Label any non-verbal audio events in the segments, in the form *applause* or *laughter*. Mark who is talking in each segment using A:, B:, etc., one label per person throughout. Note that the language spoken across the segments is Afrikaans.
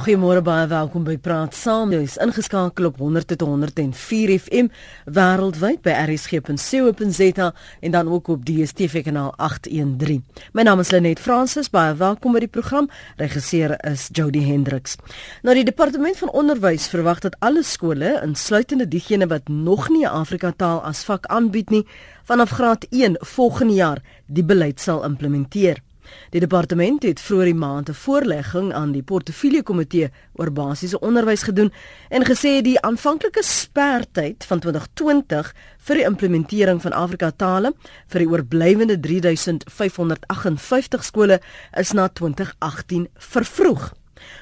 A: Goeiemôre baie welkom by Praat Saam. Jy is ingeskakel op 100.104 FM wêreldwyd by rsg.co.za en dan ook op DStv kanaal 813. My naam is Lenet Fransis. Baie welkom by die program. Regisseur is Jody Hendriks. Nou die departement van onderwys verwag dat alle skole, insluitende diegene wat nog nie Afrika taal as vak aanbied nie, vanaf graad 1 volgende jaar die beleid sal implementeer. Die departement het vroeër die maand 'n voorlegging aan die portefeulje komitee oor basiese onderwys gedoen en gesê die aanvanklike spertyd van 2020 vir die implementering van Afrika tale vir die oorblywende 3558 skole is na 2018 vervroeg.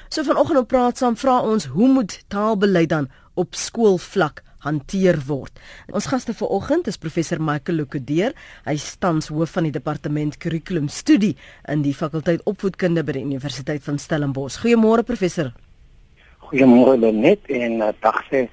A: So vanoggend op praat saam vra ons hoe moet taalbeleid dan op skoolvlak hanteer word. Ons gaste vanoggend is professor Michael Lukudeer. Hy tans hoof van die departement kurrikulum studie in die fakulteit opvoedkunde by die Universiteit van Stellenbosch. Goeiemôre professor.
B: Goeiemôre Lenet en uh, dag sê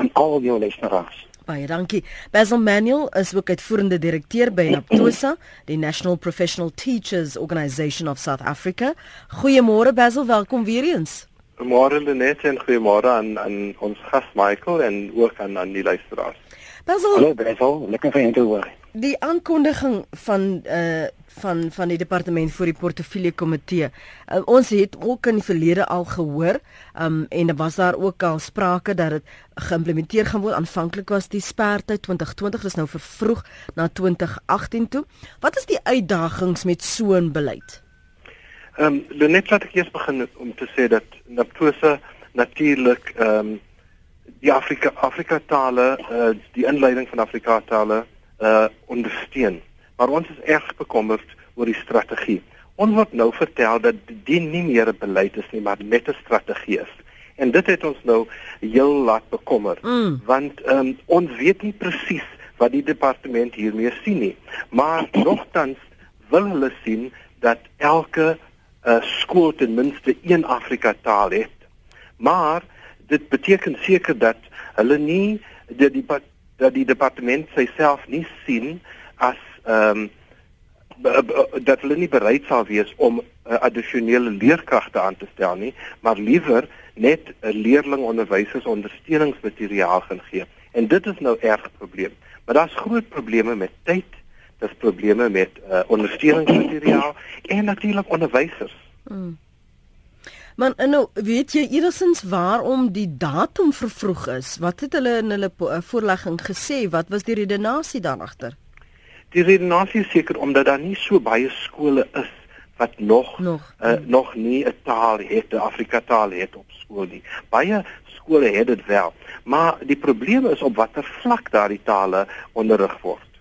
B: aan al jou luisteraars.
A: Baie dankie. Basil Manuel is ook uitvoerende direkteur by Naptosa, die National Professional Teachers Organisation of South Africa. Goeiemôre Basil, welkom weer eens.
C: Goeiemôre Lenet en goeiemôre aan aan ons gas Michael en ook aan aan die luisteraars.
B: Basil, Hallo Basil, lekker vir jou te hoor.
A: Die aankondiging van uh van van die departement vir die portefeulje komitee. Uh, ons het ook in die verlede al gehoor, um en daar was daar ook al sprake dat dit geïmplementeer gaan word. Aanvanklik was die spertyd 2020, dis nou vervroeg na 2018 toe. Wat is die uitdagings met so 'n beleid?
C: Ehm um, net laat ek eers begin om te sê dat Naptosa natuurlik ehm um, die Afrika Afrika tale uh, die inleiding van Afrika tale uh ondersteun. Maar ons is erg bekommerd oor die strategie. Ons word nou vertel dat dit nie meer 'n beleid is nie, maar net 'n strategie is. En dit het ons nou heel laat bekommer mm. want ehm um, ons weet nie presies wat die departement hiermee sien nie. Maar nogtans wil hulle sien dat elke uh, skool ten minste een Afrika taal het. Maar dit beteken seker dat hulle nie die, die dat die departement self nie sien as ehm um, dat hulle nie bereid sal wees om uh, addisionele leerkragte aan te stel nie, maar liewer net 'n uh, leerlingonderwysers ondersteuningsmateriaal gaan gee. En dit is nou erg probleem. Maar daar's groot probleme met tyd dis probleme met uh, ondersteuningsmateriaal en natuurlik onderwysers. Hmm.
A: Maar eh, nou, weet jy eersins waarom die datum vervroeg is? Wat het hulle in hulle uh, voorlegging gesê? Wat was die redenasie dan agter?
C: Die redenasie is seker omdat daar nie so baie skole is wat nog nog, uh, nog nie 'n taal het, 'n Afrika taal het op skool nie. Baie skole het dit wel, maar die probleem is op watter vlak daardie tale onderrig word.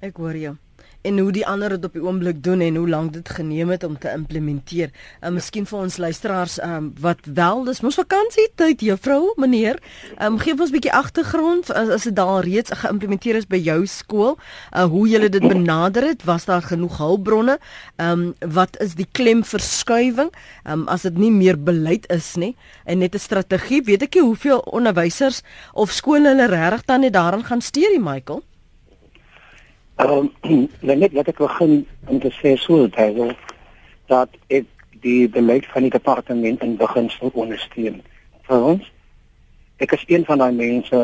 A: Ek hoor jou. En hoe die ander dit op die oomblik doen en hoe lank dit geneem het om te implementeer. En uh, miskien vir ons luisteraars um, wat wel, dis mos vakansie tyd, juffrou, meneer. Ehm um, gee ons 'n bietjie agtergrond as dit daar reeds geïmplementeer is by jou skool, uh, hoe julle dit benader het, was daar genoeg hulpbronne? Ehm um, wat is die klemverskuiwing? Ehm um, as dit nie meer beleid is nie en net 'n strategie, weet ek nie hoeveel onderwysers of skole hulle regtig dan net daaraan gaan steur Michael.
B: Ehm *clears throat* um, net wat ek begin om te sê so dat dat ek die beleid van die departement in beginsel ondersteun. Vir ons ek is een van daai mense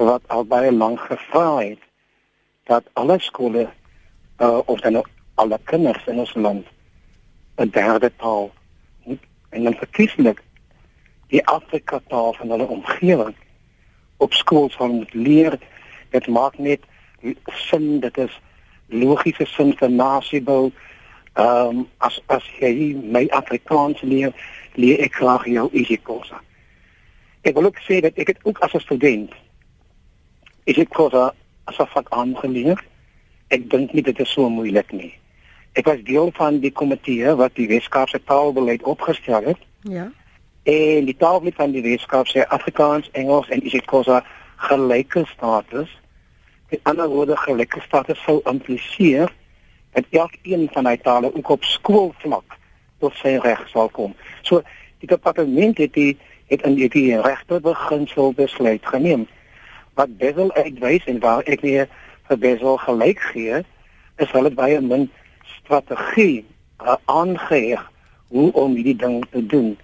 B: wat al baie lank gevra het dat alle skole uh, of dan alle kinders in ons land 'n derde taal en dan verkieslik die Afrika taal van hulle omgewing op skool sal moet leer. Dit maak net sin dit is logiese sin vir nasiebou. Ehm um, as as jy my Afrikaans leer leer ek graag jou isiXhosa ek wil ook sê dat ek het ook as 'n student isiXhosa as 'n vak aangeleer. Ek dink nie dit is so moeilik nie. Ek was deel van die komitee wat die Weskaapse taalbeleid opgestel het.
A: Ja.
B: En die taalbeleid van die Weskaap sê Afrikaans Engels en isiXhosa gelyke status Met ander woorde gelyke status sou impliseer dat elkeen van hy tale ook op skoolvlak tot sy reg sal kom. So die departement het die het in die regte beginsel besluit geneem wat Bezel uitwys en waar ek weer vir Bezel gelyk gee is hulle baie min strategie uh, aangeheg hoe om hierdie ding te doen.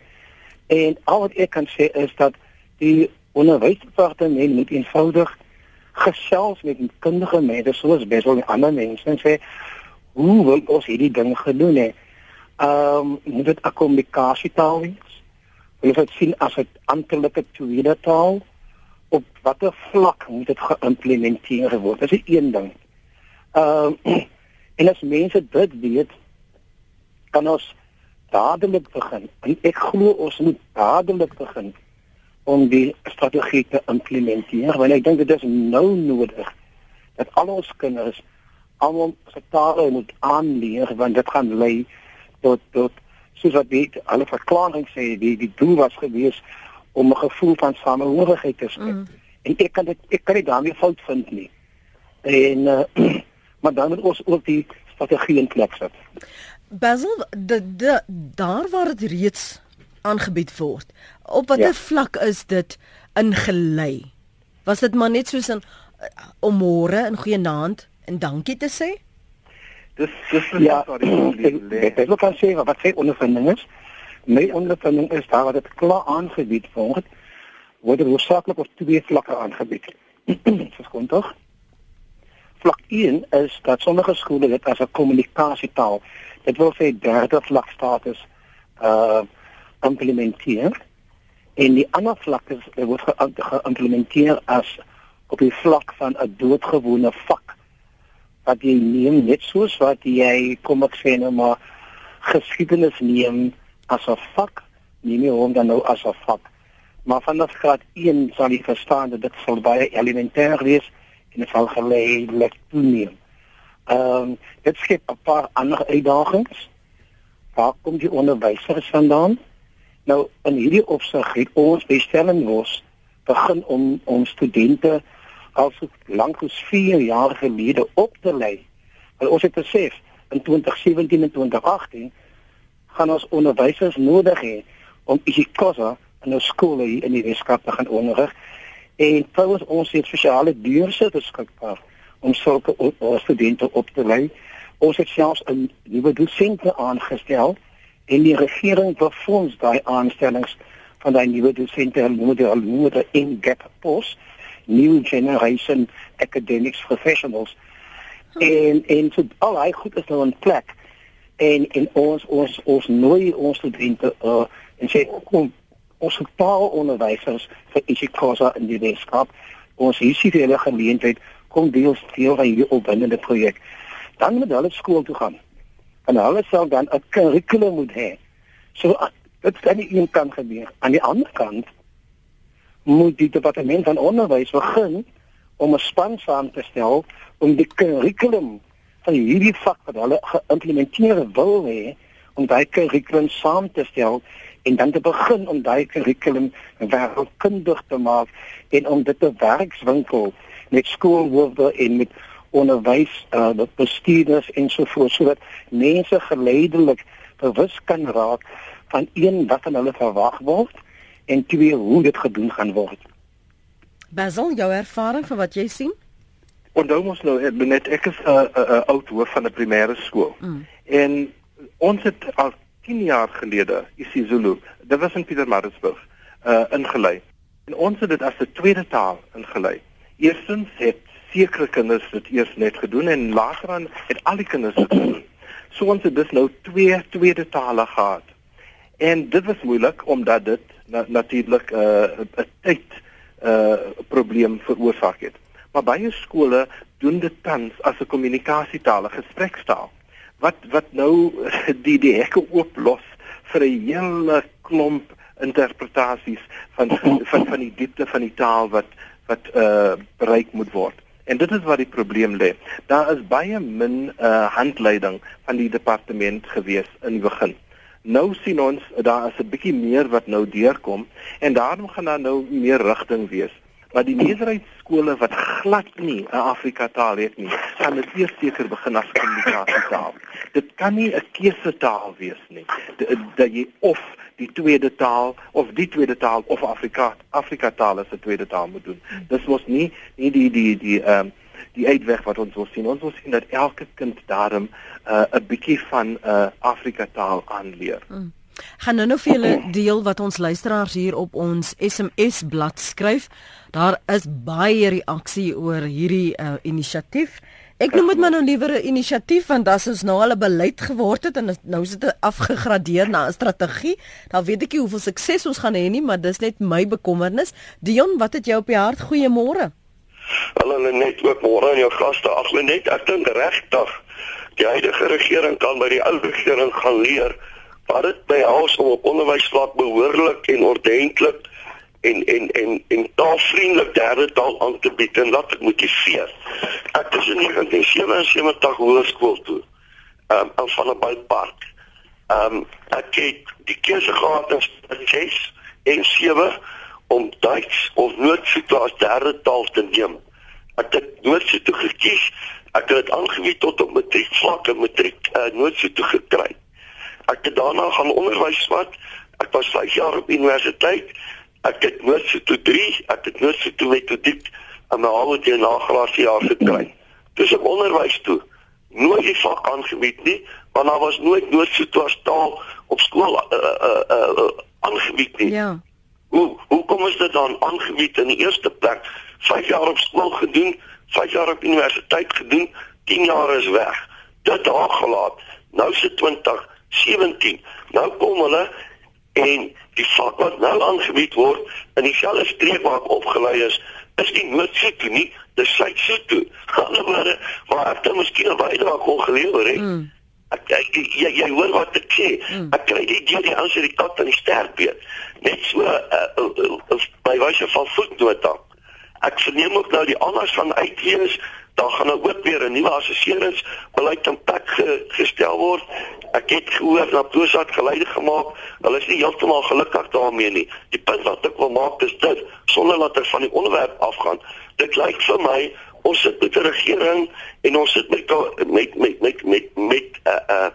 B: En al wat ek kan sê is dat die onderwysdepartement moet eenvoudig gesels met kundige mense soos Bessel en ander mense en sê hoe wil ons hierdie ding gedoen hè? Ehm um, moet dit 'n kommunikasietaal wees? Wil dit sien as 'n amptelike tweede taal? Op watter vlak moet dit geïmplementeer word? Dis 'n een ding. Ehm um, *clears throat* en as mense dit weet, kan ons dadelik begin. En ek glo ons moet dadelik begin om die strategie te implementeer want ek dink dit is nou nodig dat al ons kinders almal se tale moet aanleer want dit gaan lei tot tot soos wat weet alle verklaring sê die die doel was gewees om 'n gevoel van samehorigheid te skep. Mm. en ek kan dit ek kan dit daarmee fout vind nie. En uh, *clears throat* maar dan moet ons ook die strategie in plek sit.
A: Basil de, de daar waar dit reeds aangebied word. Op watter ja. vlak is dit ingelei? Was dit maar net soos 'n uh, om môre in goeie naand en dankie te sê?
C: Dis dis ja,
B: ek wil kan sê wat sê ondervinding is. My ondervinding is daar wat dit klaar aangebied word, word dit hoofsaaklik op twee vlakke aangebied. *clears throat* Dis kon tog. Vlak 1 is dat sommige skole dit as 'n kommunikasietaal, dit wil sê derde vlak status uh implementeer en die ander vlakke word geïmplementeer as op die vlak van 'n doodgewone vak wat jy neem net soos wat jy kom ek sê nou maar geskiedenis neem as 'n vak neem jy hom dan nou as 'n vak maar vanaf graad 1 sal jy verstaan dat dit sal baie elementêr wees en dit sal geleidelik toeneem. Ehm um, dit skep 'n paar ander uitdagings. Waar kom die onderwysers vandaan? Nou in hierdie opsig het ons by Stellenbosch begin om om studente al so lank as 4 jaar gelede op te lei. Want ons het besef in 2017 en 2018 gaan ons onderwysers nodig hê om isiXhosa in ons skole hier in die Weskaap te gaan onderrig en trouens ons het spesiale beurse beskikbaar om sulke studente op te lei. Ons het selfs 'n nuwe dosente aangestel en die regering befonds daai aanstellings van daai nuwe dosente en moet hulle moet in gap pos new generation academics professionals. En en so al hy goed is nou in plek. En en ons ons ons nooi ons studente uh, en sê kom ons taal onderwysers vir isiXhosa in die Weskaap. Ons hier sien hulle geleentheid kom deel deel van hierdie opwindende projek. Dan moet hulle skool toe gaan en hulle sal dan 'n kurrikulum moet hê. So dit kan nie een kant gebeur. Aan die ander kant moet die departement van onderwys begin om 'n span saam te stel om die kurrikulum van hierdie vak wat hulle geïmplementeer wil hê om daai kurrikulum saam te stel en dan te begin om daai kurrikulum wêreldkundig te maak en om dit te werkswinkel met skoolhoofde en met onderwys uh bestuurders en so voort sodat mense geleidelik bewus kan raak van een wat van hulle verwag word en twee hoe dit gedoen gaan word.
A: Basil, jou ervaring van wat jy sien?
C: Onthou mos nou eh, net ek is 'n uh, uh, uh, oud hoof van 'n primêre skool. Mm. En ons het al 10 jaar gelede isiZulu, dit was in Pietermaritzburg, uh ingelei. En ons het dit as 'n tweede taal ingelei. Eerstens het sekere kinders dit eers net gedoen en later aan het al die kinders dit gedoen. So ons het dus nou twee tweede tale gehad. En dit was moeilik omdat dit na, natuurlik 'n uh, 'n tyd uh, probleem veroorsaak het. Maar baie skole doen dit tans as 'n kommunikasietaal, 'n gesprekstaal. Wat wat nou *laughs* die die hekke ooplos vir 'n hele klomp interpretasies van van van die diepte van die taal wat wat uh bereik moet word. En dit is waar die probleem lê. Daar is baie min uh handleiding van die departement gewees in die begin. Nou sien ons daar is 'n bietjie meer wat nou deurkom en daarom gaan daar nou meer rigting wees. Maar die meerderheid skole wat glad nie 'n Afrika taal het nie, gaan dit eers seker begin as kommunikasietaal. Dit kan nie 'n keuse taal wees nie. Dat jy of die tweede taal of die tweede taal of Afrika Afrika taal as 'n tweede taal moet doen. Dis mos nie nie die die die ehm um, die uitweg wat ons wil sien. Ons wil sien dat elke kind daarom 'n uh, bietjie van 'n uh, Afrika taal aanleer. Hmm.
A: Gaan nou nou vir julle deel wat ons luisteraars hier op ons SMS blad skryf. Daar is baie reaksie oor hierdie uh, inisiatief. Ek noem dit maar nou liewer 'n inisiatief want as ons nou al 'n beleid geword het en nou is dit afgegradeer na 'n strategie, dan weet ek nie hoeveel sukses ons gaan hê nie, maar dis net my bekommernis. Dion, wat het jy op die hart? Goeiemôre.
D: Hallo net ook môre aan jou gaste. Ag net, ek dink regtig die huidige regering kan by die ou regering gaan leer wat dit behels om op onderwysvlak behoorlik en ordentlik en en en en taalvriendelik derde taal aan te bied en laat dit motiveer. Ek is in 1977 hoërskool toe. Ehm um, van 'n bypark. Ehm um, ek het die keuse gehad as 6 en 7 om Duits of Noordsuid as derde taal te neem. Ek het Noordsuid toe gekies. Ek het dit aangebied tot op matriek vlak en matriek uh, Noordsuid toe gekry. Ek het daarna gaan onderwys wat ek was 5 jaar op universiteit Ek het nooit so toe 3, ek het nooit so toe metodiek aan my ouer nagrasie jaar gekry. Dis ek onderwys toe. Nooit die vak aangebied nie, want daar was nooit nooit so toe as taal op skool uh uh uh aangebied nie.
A: Ja.
D: Hoe hoe kom ons dit dan aangebied in die eerste plek? 5 jaar op skool gedoen, 5 jaar op universiteit gedoen, 10 jaar is weg. Dit daar gelaat. Nou se 2017. Nou kom hulle en die vak wat nou aangebied word in dieselfde streek waar ek opgelei is, is nie Noord-Sotho nie, dis Suid-Sotho. Anderwoorde, *laughs* maar ek het miskien 'n bydrae kon gelewer hè. Mm. Ek ek jy, jy hoor wat ek sê. Mm. Ek kry dit deur die ouens uit die kat aan die sterk weet. Net so uh, uh, uh, uh, by wyse van voetnota. Ek verneem ook nou die anders van uitwees dan gaan nou ook weer 'n nuwe assesseringsbeleid in plek ge, gestel word. Ek het gehoor dat Proosat geleide gemaak. Hulle is nie heeltemal gelukkig daarmee nie. Die punt wat ek wil maak is dit sonder dat ek van die onderwerp afgaan. Dit lyk vir my ons sit met 'n regering en ons sit met met met met met met 'n uh, uh,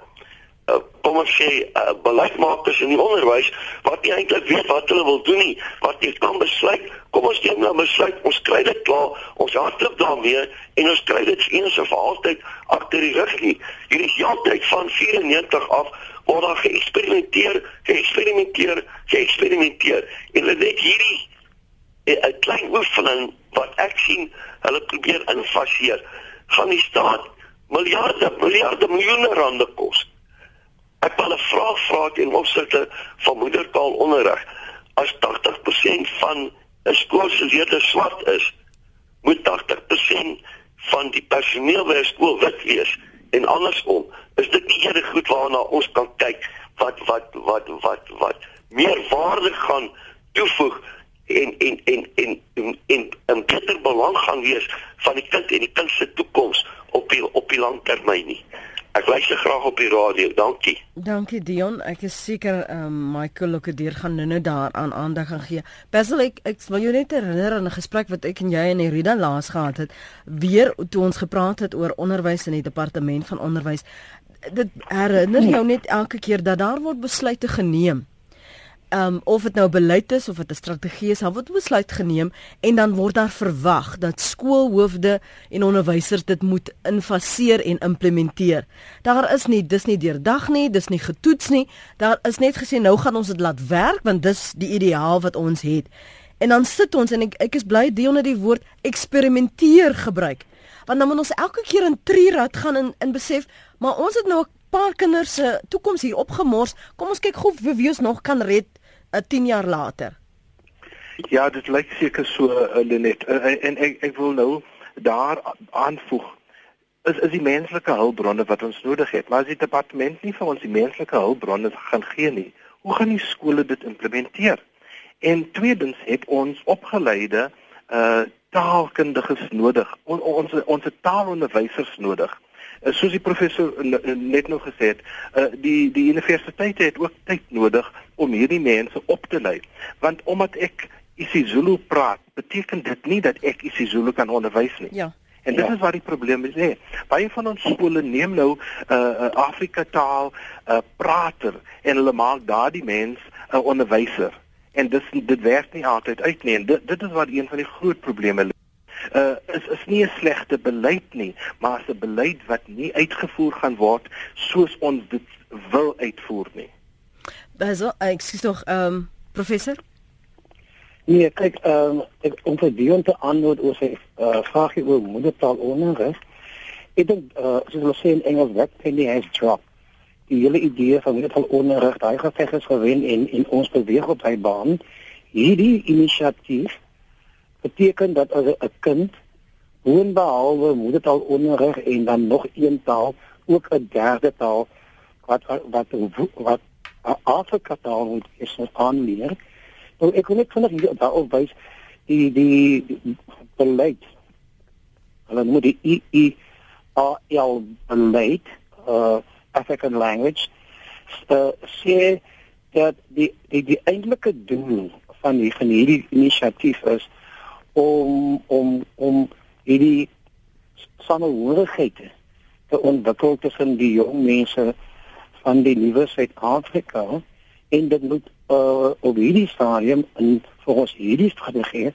D: uh, kom ons sê uh, beleidsmakers in die onderwys wat nie eintlik weet wat hulle wil doen nie, wat nie kan besluit. Kom ons neem nou 'n besluit. Ons kry dit klaar. Ons hardloop daarmee en ons kry dit eens en vir altyd agter die rug nie. Hier is heeltyd van 94 af word daar geëksperimenteer, geëksperimenteer, geëksperimenteer. En hulle net hierdie eh, 'n klein oefening wat ek sien hulle probeer infaseer gaan die staat miljarde miljarde miljoene rande kos. Ek wil 'n vraag vra teen opsigte van moedertaalonderrig. As 80% van 'n skool se leerders swart is, moet 80% van die personeel by skool wit wees en andersom. Is dit nie eerder goed waarna ons kan kyk wat wat wat wat wat meer waarde gaan toevoeg en en en en en en 'n beter belang gaan wees van die kind en die kind se toekoms op die op die lang termyn nie. Ek luister graag op die radio. Dankie.
A: Dankie Dion. Ek is seker ehm um, Michael Lokedeer gaan nou-nou daaraan aandag gaan gee. Basil ek ek wil jou net herinner aan 'n gesprek wat ek en jy en Rida laas gehad het, weer toe ons gepraat het oor onderwys in die departement van onderwys. Dit herinner jou net elke keer dat daar word besluite geneem um, of dit nou beleid is of dit 'n strategie is, dan word besluit geneem en dan word daar verwag dat skoolhoofde en onderwysers dit moet infaseer en implementeer. Daar is nie dis nie deurdag nie, dis nie getoets nie. Daar is net gesê nou gaan ons dit laat werk want dis die ideaal wat ons het. En dan sit ons en ek ek is bly deel net die woord eksperimenteer gebruik. Want dan moet ons elke keer in trierad gaan en in besef, maar ons het nou 'n paar kinders se toekoms hier opgemors. Kom ons kyk gou wie ons nog kan red 'n uh, 10 jaar later?
C: Ja, dit lyk seker so uh, Lenet. Uh, en ek ek wil nou daar aanvoeg is is die menslike hulpbronne wat ons nodig het. Maar as die departement nie vir ons die menslike hulpbronne gaan gee nie, hoe gaan die skole dit implementeer? En tweedens het ons opgeleide uh taalkundiges nodig. On, ons ons taalonderwysers nodig. Uh, soos die professor net nou gesê het, uh, die die universiteite het ook tyd nodig om hierdie mense op te lei. Want omdat ek isiZulu praat, beteken dit nie dat ek isiZulu kan onderwys nie.
A: Ja.
C: En dit ja. is waar die probleem is. Nee. Baie van ons skole neem nou 'n uh, uh, Afrika taal uh, prater en hulle maak daardie mens 'n uh, onderwyser. En dis dit werk nie altyd uit nie. En dit dit is wat een van die groot probleme is. Uh is is nie 'n slegte beleid nie, maar 'n beleid wat nie uitgevoer gaan word soos ons dit wil uitvoer nie.
A: Dis ek sê tog ehm um, professor
B: Nee, kyk, ehm um, ek om vir Dion te antwoord oor sy uh, vraag oor moedertaal onderrig. Ek dink eh uh, soos hulle sê in Engels, that penny has dropped. Die hele idee van moedertaal onderrig, daai geveg is gewen en en ons beweeg op daai baan. Hierdie inisiatief beteken dat as 'n kind boonbehalwe moedertaal onderrig en dan nog een taal, ook 'n derde taal wat wat wat, wat Afrika taal moet is aanleer. Nou ek wil net vinnig daarop wys die die, die beleid. Hulle noem die EERL beleid uh African language uh, sê dat die die die eintlike doel van die hierdie inisiatief is om om om hierdie samehorigheid te ontwikkel tussen die jong mense van die nuwe Suid-Afrika en dit moet uh, op hierdie stadium in volgens hierdie strategie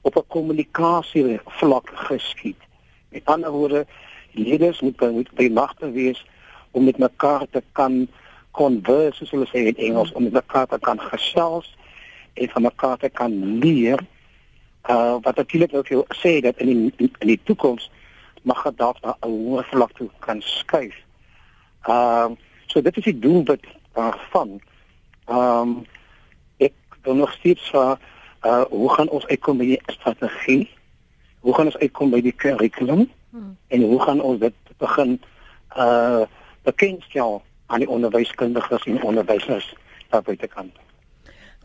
B: op 'n kommunikasie vlak geskied. Met ander woorde, leerders moet moet by magte wees om met mekaar te kan converse, soos hulle sê in Engels, om met mekaar te kan gesels en van mekaar te kan leer uh wat natuurlik ook jou sê dat in die in die toekoms mag dit dalk na 'n hoër vlak toe kan skuif. Ehm uh, so dit is die doel wat daarvan. Ehm um, ek wil nog steeds vra uh hoe gaan ons uitkom by die strategie? Hoe gaan ons uitkom by die kurrikulum? Hmm. En hoe gaan ons dit begin uh bekendstel aan die onderwyskundiges en onderwysers daar buitekant?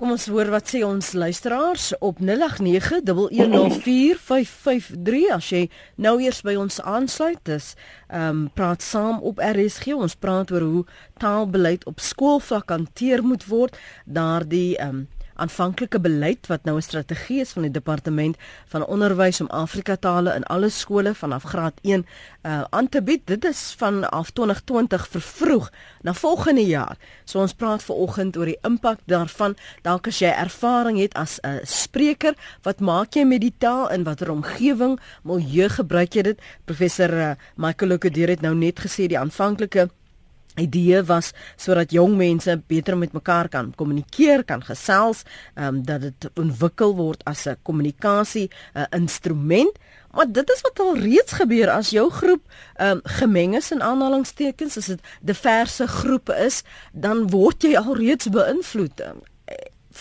A: Kom ons hoor wat sê ons luisteraars op 0891104553 as jy nou eers by ons aansluit. Dis ehm um, praat saam op RSG. Ons praat oor hoe taalbeleid op skoolvlak hanteer moet word. Daardie ehm um, aanvanklike beleid wat nou 'n strategie is van die departement van onderwys om Afrika tale in alle skole vanaf graad 1 uh, aan te bied. Dit is van af 2020 vervroeg na volgende jaar. So ons praat ver oggend oor die impak daarvan. Dalk as jy ervaring het as 'n spreker, wat maak jy met die taal in watter omgewing, milieu gebruik jy dit? Professor uh, Michael Lokedeer het nou net gesê die aanvanklike idee was sodat jong mense beter met mekaar kan kommunikeer, kan gesels, ehm um, dat dit ontwikkel word as 'n kommunikasie uh, instrument. Maar dit is wat al reeds gebeur as jou groep ehm um, gemeng is in aanhalingstekens, as dit diverse groepe is, dan word jy al reeds beïnvloed. Um,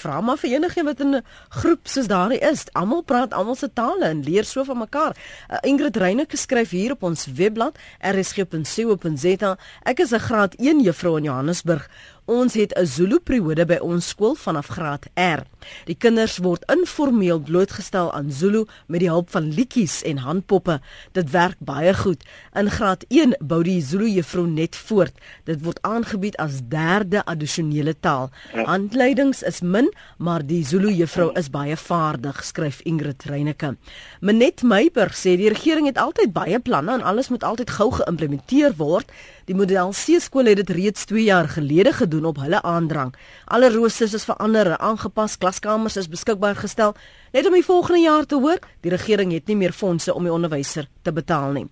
A: vra maar vir enigiemand wat in 'n groep soos daardie is. Almal praat almal se tale en leer so van mekaar. Uh, Ingrid Reyneke skryf hier op ons webblad rsg.co.za. Ek is 'n graad 1 juffrou in Johannesburg. Ons het 'n Zulu periode by ons skool vanaf graad R. Die kinders word informeel blootgestel aan Zulu met die hulp van liedjies en handpoppe. Dit werk baie goed. In graad 1 bou die Zulu juffrou net voort. Dit word aangebied as derde addisionele taal. Ja. Handleidings is min, maar die Zulu juffrou is baie vaardig, skryf Ingrid Reyneke. Menet Meiburg sê die regering het altyd baie planne en alles moet altyd gou geïmplementeer word. Die model C skool het dit reeds 2 jaar gelede gedoen op hulle aandrang. Alle roosters is verander aangepas, klaskamers is beskikbaar gestel. Net om die volgende jaar te hoor, die regering het nie meer fondse om die onderwyser te betaal nie.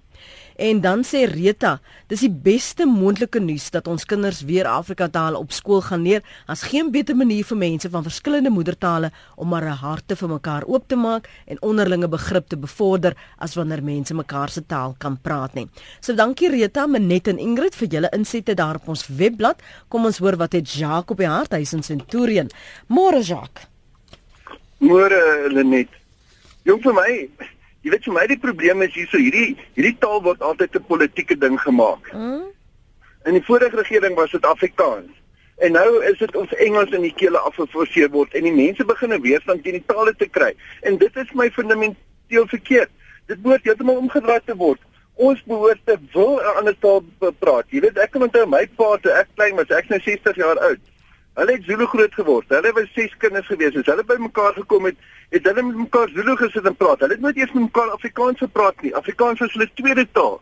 A: En dan sê Rita, dis die beste moontlike nuus dat ons kinders weer Afrika tale op skool gaan leer. As geen beter manier vir mense van verskillende moedertale om maar 'n harte vir mekaar oop te maak en onderlinge begrip te bevorder as wanneer mense mekaar se taal kan praat nie. So dankie Rita, Menet en Ingrid vir julle insette daar op ons webblad. Kom ons hoor wat het Jacques op die hart hy in Centurion. Môre Jacques.
E: Môre Lenet. Jong vir my Jy weet vir my die probleem is hierso hierdie hierdie taal word altyd 'n politieke ding gemaak. Mm. In die vorige regering was dit Afrikaans. En nou is dit ons Engels in die kele afgeforseer word en die mense begin 'n weerstand teen die tale te kry. En dit is my fundamenteel verkeerd. Dit moet heeltemal omgedraai te word. Ons behoort te wil 'n ander taal praat. Jy weet ek kan onthou my pa toe ek klein was, ek's nou 60 jaar oud. Hulle het Zulu groot geword. Hulle was ses kinders gewees. As hulle bymekaar gekom het, het hulle met mekaar Zulu gesit en praat. Hulle het nooit eers met mekaar Afrikaans gepraat nie. Afrikaans was hulle tweede taal.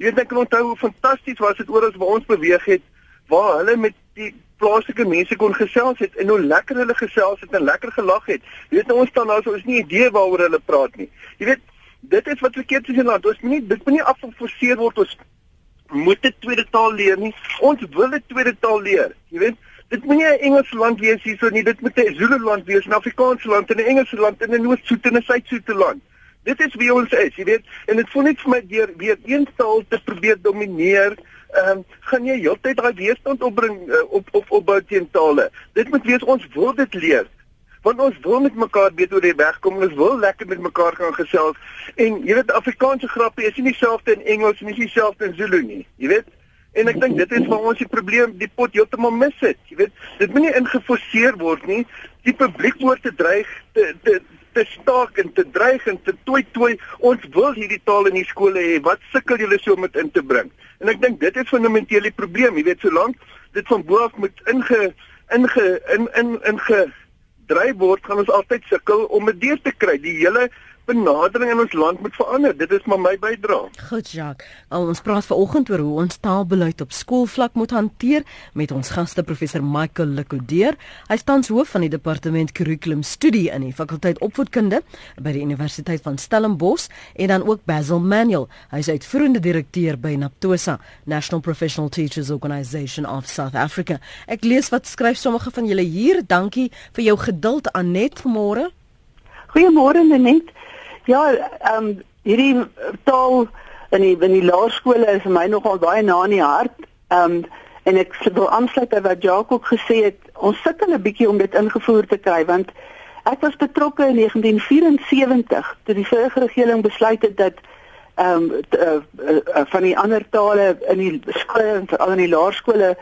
E: Jy weet ek kan onthou hoe fantasties was dit oor as waar ons beweeg het waar hulle met die plaaslike mense kon gesels het en hoe lekker hulle gesels het en lekker gelag het. Jy weet ons staan nou so is nie idee waaroor hulle praat nie. Jy weet dit is wat verkeerd is in land. Ons moet nie dit moet nie afgeforseer word ons moet 'n tweede taal leer nie. Ons wil 'n tweede taal leer. Jy weet Dit moet nie 'n Engelse land wees hierso nie, dit moet 'n Zulu land wees, 'n Afrikaanse land, 'n Engelse land, 'n Noord-Soet en 'n Suid-Soet land. Dit is wie ons is, jy weet, en dit voel net vir my deur weer een taal te probeer domineer, ehm um, gaan jy heeltyd daai weerstand opbring uh, op op op bou teen tale. Dit moet wees ons wil dit leer want ons wil met mekaar beter oor die weg kom ons wil lekker met mekaar gaan gesels en jy weet Afrikaanse grappe is nie dieselfde in Engels nie dieselfde in Zulu nie jy weet en ek dink dit is waar ons die probleem die pot heeltemal mis het. Jy weet dit moenie ingeforseer word nie. Die publiek moet te dreig te te te staak en te dreig en te tooi tooi. Ons wil hierdie taal in die skole hê. Wat sukkel julle so met in te bring? En ek dink dit is fundamenteel die probleem. Jy weet solank dit van bo af moet inge inge in in in ge dryf word, gaan ons altyd sukkel om dit deur te kry. Die hele benadering in ons land moet verander. Dit is maar my bydrae.
A: Goed, Jacques. Al ons praat vanoggend oor hoe ons taalbeleid op skoolvlak moet hanteer met ons gaste professor Michael Lekudeer. Hy staan hoof van die departement kurrikulum studie in die fakulteit opvoedkunde by die Universiteit van Stellenbosch en dan ook Basil Manuel. Hy is uitvoerende direkteur by Naptosa, National Professional Teachers Organisation of South Africa. Ek lees wat skryf sommige van julle hier. Dankie vir jou geduld Anet vanmôre.
F: Goeiemôre Anet. Ja, ehm um, hierdie taal in die in die laerskole is vir my nogal baie na in die hart. Ehm um, en ek wil aansluit by wat Jacques ook gesê het. Ons sukkel 'n bietjie om dit ingevoer te kry want ek was betrokke in 1974 toe die vorige regering besluit het dat ehm um, uh, uh, uh, van die ander tale in die skole, veral in die laerskole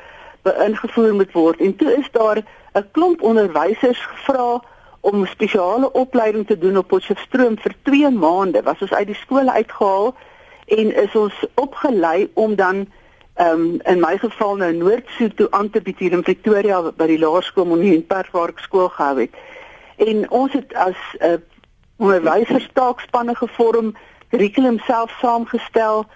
F: beïngevoer moet word. En toe is daar 'n klomp onderwysers gevra om spesiale opleiding te doen op Potchefstroom vir 2 maande. Was ons uit die skole uitgehaal en is ons opgelei om dan ehm um, in my geval nou Noord-Soet toe aan te bied hier in Pretoria by die laerskool om in Parkpark skool gehou het. En ons het as 'n uh, onderwyserstaakspanne gevorm, kurrikulum self saamgestel,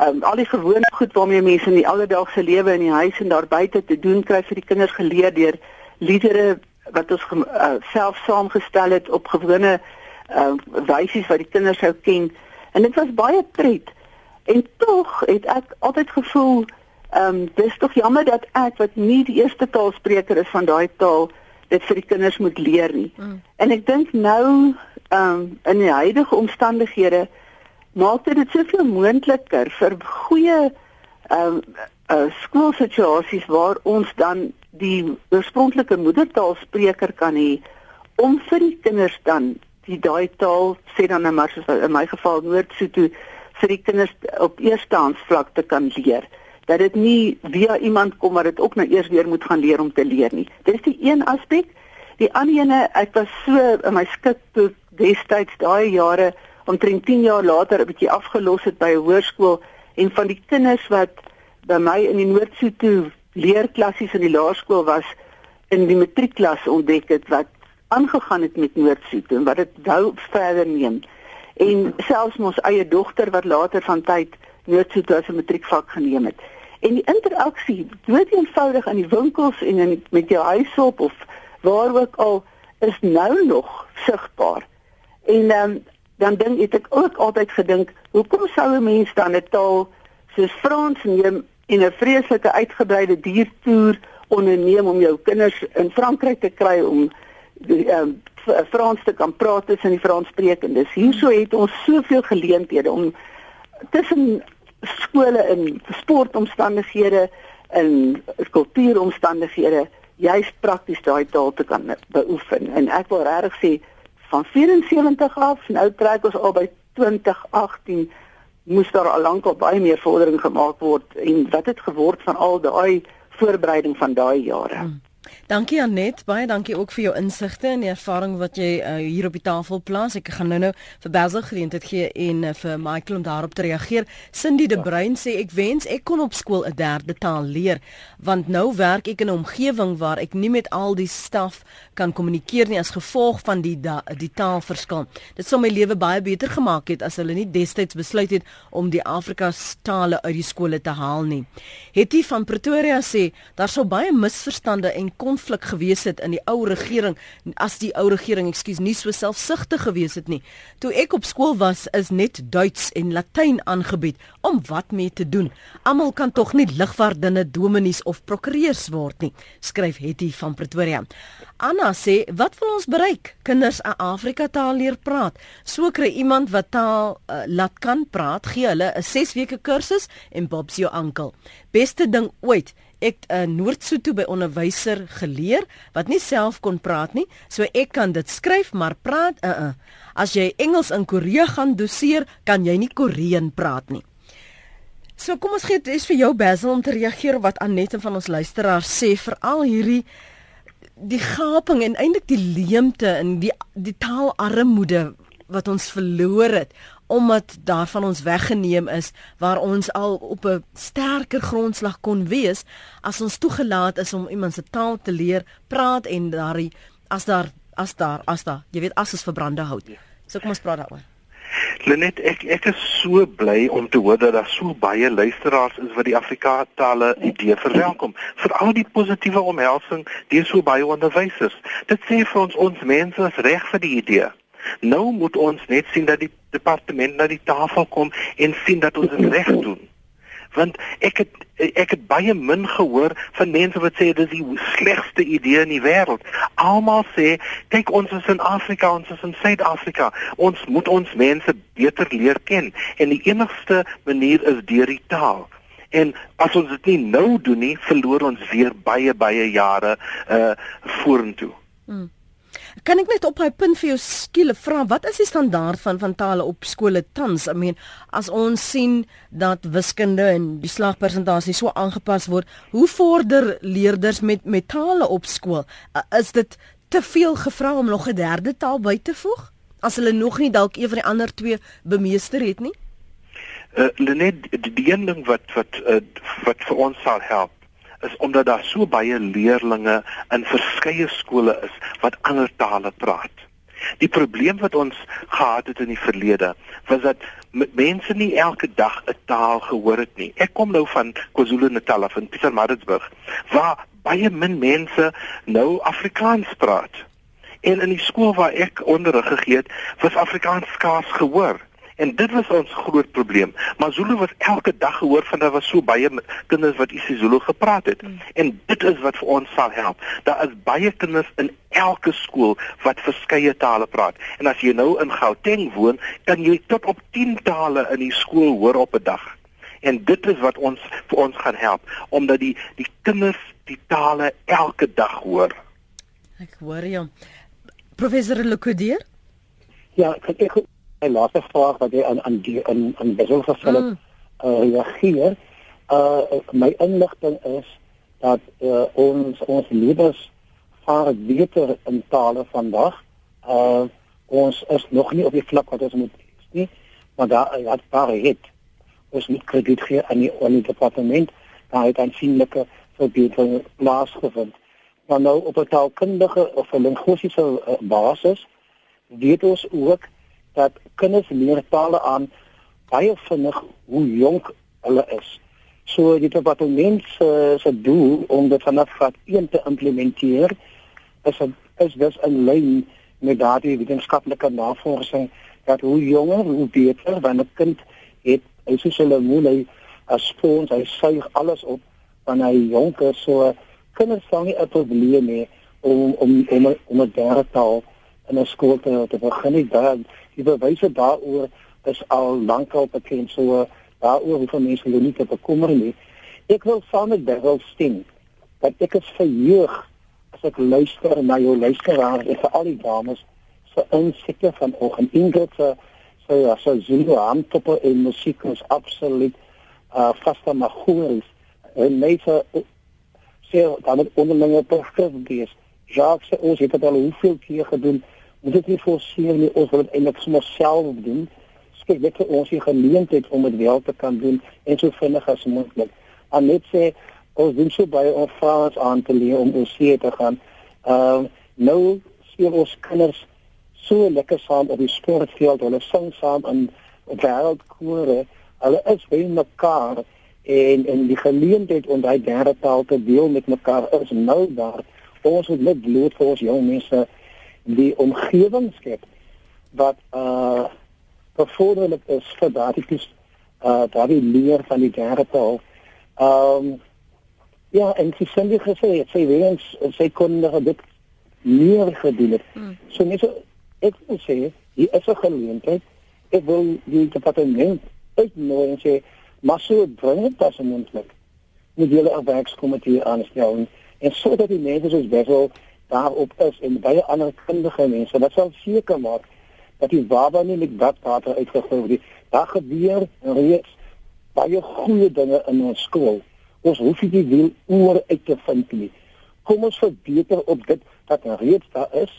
F: um, al die gewone goed waarmee mense in die alledaagse lewe in die huis en daar buite te doen kry vir die kinders geleer deur liedere wat ons uh, self saamgestel het op gewone uh, wysies wat die kinders sou ken. En dit was baie pret. En tog het ek altyd gevoel ehm um, dis tog jammer dat ek wat nie die eerste taalspreker is van daai taal dit vir die kinders moet leer nie. Mm. en ek dink nou ehm um, in die huidige omstandighede maak dit soveel moontliker vir goeie ehm um, uh, skoolsituasies waar ons dan die oorspronklike moedertaalspreker kan hê om vir die kinders dan die daai taal sê dan nou maar soos in my geval Noord-Sotho vir die kinders op eerstehaansvlak te kan leer dat dit nie via iemand kom maar dit ook nou eers weer moet gaan leer om te leer nie. Dit is die een aspek. Die ander ene, ek was so in my skik toe destyds daai jare omtrent 10 jaar later 'n bietjie afgelos het by 'n hoërskool en van die kinders wat by my in die Noord-Sotho leerklassies in die laerskool was in die matriekklas ontdek het wat aangegaan het met Noordsoet en wat dit wou verder neem. En selfs ons eie dogter wat later van tyd Noordsoet as 'n matriekvak geneem het. En die interaksie, dood eenvoudig in die winkels en in met jou huishulp of waar ook al is nou nog sigbaar. En um, dan dink ek ook altyd gedink, hoekom sou 'n mens dan 'n taal soos Frans neem en 'n vreeslike uitgebreide diertoer onderneem om jou kinders in Frankryk te kry om die ehm um, Frans te kan praat tussen die Franssprekendes. Hierso het ons soveel geleenthede om tussen skole in sportomstandighede en kultuuromstandighede juist prakties daai taal te kan beoefen. En ek wil regtig sê van 74 af, nou trek ons al by 2018 moes daar al lank al baie meer vordering gemaak word en wat het geword van al daai voorbereiding van daai jare. Hmm.
A: Dankie Anet, baie dankie ook vir jou insigte en die ervaring wat jy uh, hier op die tafel plaas. Ek gaan nou-nou vir Basil geleentheid gee en uh, vir Michael om daarop te reageer. Cindy de. Bruin sê ek wens ek kon op skool 'n derde taal leer, want nou werk ek in 'n omgewing waar ek nie met al die staf kan kommunikeer nie as gevolg van die da, die taalverskil. Dit sou my lewe baie beter gemaak het as hulle nie destyds besluit het om die Afrikaanse tale uit die skole te haal nie. Hetty van Pretoria sê daar sou baie misverstande en konflik gewees het in die ou regering as die ou regering, ekskuus, nie so selfsugtig gewees het nie. Toe ek op skool was, is net Duits en Latyn aangebied om wat mee te doen. Almal kan tog nie ligvaardinne, dominees of prokureurs word nie, skryf Hetty van Pretoria. Anna sê, "Wat wil ons bereik? Kinders 'n Afrika taal leer praat. So kry iemand wat taal uh, laat kan praat, gee hulle 'n 6 weke kursus en Bob's jou oom. Beste ding ooit." Ek uh, Noord-Sotho by onderwyser geleer wat nie self kon praat nie, so ek kan dit skryf maar praat uh uh. As jy Engels in Korea gaan doseer, kan jy nie Koreaan praat nie. So kom ons gee dit vir jou Basil om te reageer wat Annette van ons luisteraars sê vir al hierdie die gaping en eintlik die leemte in die die taalarmoede wat ons verloor het omdat daarvan ons weggeneem is waar ons al op 'n sterker grondslag kon wees as ons toegelaat is om iemand se taal te leer praat en daardie as daar as daar as daar jy weet as is verbrande hout. So kom ons praat daaroor.
C: Lenet ek ek is so bly om te hoor dat daar so baie luisteraars is wat die Afrikaanse idee verwelkom. Veral die positiewe omhelsing deur so baie onderwysers. Dit sê vir ons ons mense is reg vir die idee. Nou moet ons net sien dat die departement na die tafel kom en sien dat ons dit reg doen. Want ek het ek het baie min gehoor van mense wat sê dis die slegste idee in die wêreld. Almal sê, kyk ons is in Afrika, ons is in Suid-Afrika. Ons moet ons mense beter leer ken en die enigste manier is deur die taal. En as ons dit nie nou doen nie, verloor ons weer baie baie jare uh vorentoe. Hmm.
A: Kan ek net op hy punt vir jou skiele vra wat is die standaard van van tale op skole tans? I mean, as ons sien dat wiskunde en die slagpersentasie so aangepas word, hoe vorder leerders met met tale op skool? Uh, is dit te veel gevra om nog 'n derde taal by te voeg as hulle nog nie dalk een van die ander twee bemeester het nie?
C: Uh, Lenet, die een ding wat wat uh, wat vir ons sal help is omdat daar so baie leerdlinge in verskeie skole is wat ander tale praat. Die probleem wat ons gehad het in die verlede was dat mense nie elke dag 'n taal gehoor het nie. Ek kom nou van KwaZulu-Natal van Pietermaritzburg waar baie min mense nou Afrikaans praat. En in die skool waar ek onderrig gegee het, was Afrikaans skaars gehoor. En dit was ons groot probleem. Maar Zulu was elke dag gehoor van daar was so baie kinders wat isiZulu gepraat het. Mm. En dit is wat vir ons sal help. Daar is baie kinders in elke skool wat verskeie tale praat. En as jy nou in Gauteng woon, kan jy tot op 10 tale in die skool hoor op 'n dag. En dit is wat ons vir ons gaan help omdat die die kinders die tale elke dag hoor.
A: Ek hoor jou. Professor Lekodeer?
B: Ja, ek ek my laaste vraag wat jy aan aan die in in besoek gestel het, mm. uh reageer. Uh my inligting is dat uh ons ons leerders vaar beter in tale vandag. Uh ons is nog nie op die vlak wat ons moet wees nie, maar daar het paar het ons moet krediet gee aan die aan die departement daar het aansienlike verbetering plaasgevind. Maar nou op 'n taalkundige of 'n linguistiese uh, basis weet ons ook dat kinders leer tale aan baie vinnig hoe jonk hulle is. So dit wat wat mense se doel om dit vanaf graad 1 te implementeer is a, is dus in lyn met daardie wetenskaplike navorsing dat hoe jonger hoe beter wanneer 'n kind het hy soos hulle moet hy as spons hy suig alles op wanneer hy jonk is so kinders sal nie 'n probleem hê om om om om 'n derde taal in 'n skool te, te begin nie dan die bewyse daaroor is al lankal bekend so daaroor hoe van mense hulle nie te bekommer nie. Ek wil saam met Devil stem dat ek is verheug as ek luister na jou luisteraars en vir al die dames se insigte van oog en Ingrid se so ja, so Zulu aantoppe en musiek is absoluut uh vaste magoris en mense sê dan met onderlinge professor wees. Jacques sê ons het dit al hoeveel keer gedoen moet dit nie forceer nie ons wil dit eintlik sommer self doen. Skep net vir ons die geleentheid om dit wel te kan doen en so vinnig as moontlik. En net sê ons doen so baie om Frans aan te leer om ons hier te gaan. Ehm uh, nou sien ons kinders so lekker saam op die sportveld. Hulle sing saam in wêreldkore. Hulle is by mekaar en en die geleentheid om daai derde taal te deel met mekaar is nou daar. Ons moet net bloot vir ons jong mense die omgewing skep wat uh bevorderlik is vir daardie uh daardie leer van die derde taal. Ehm um, ja, en sy sê dit gesê, sy weens sy kon nog dit meer gedoen het. Hmm. So net so ek wil sê, hier is 'n geleentheid. Ek wil die departement uitnooi en sê, maar so bring dit as 'n moontlik. Moet julle 'n werkskomitee aanstel en, en sodat die mense soos Bessel daarop is en baie ander kundige mense, dat sal seker maak dat die baba nie met badwater uitgegooi word. Daar gebeur reeds baie goeie dinge in ons skool. Ons hoef nie die oor uit te vind nie. Kom ons verbeter op dit wat reeds daar is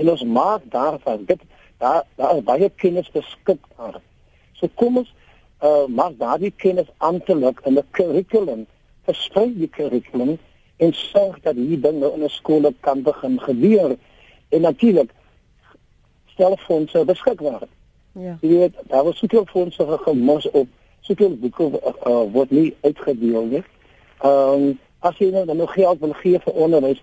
B: en ons maak daarvan dit daar daar baie kennis beskikbaar. So kom ons uh maak daardie kennis amptelik in 'n kurrikulum, versprei die kurrikulum en sorg dat hierdie dinge in 'n skool kan begin gebeur. En natuurlik stel fondse beskikbaar. Ja. Jy weet, daar was soveel fondse gemors op, soveel boeke uh, word nie uitgedeel nie. Ehm um, as jy nou nog geld wil gee vir onderwys,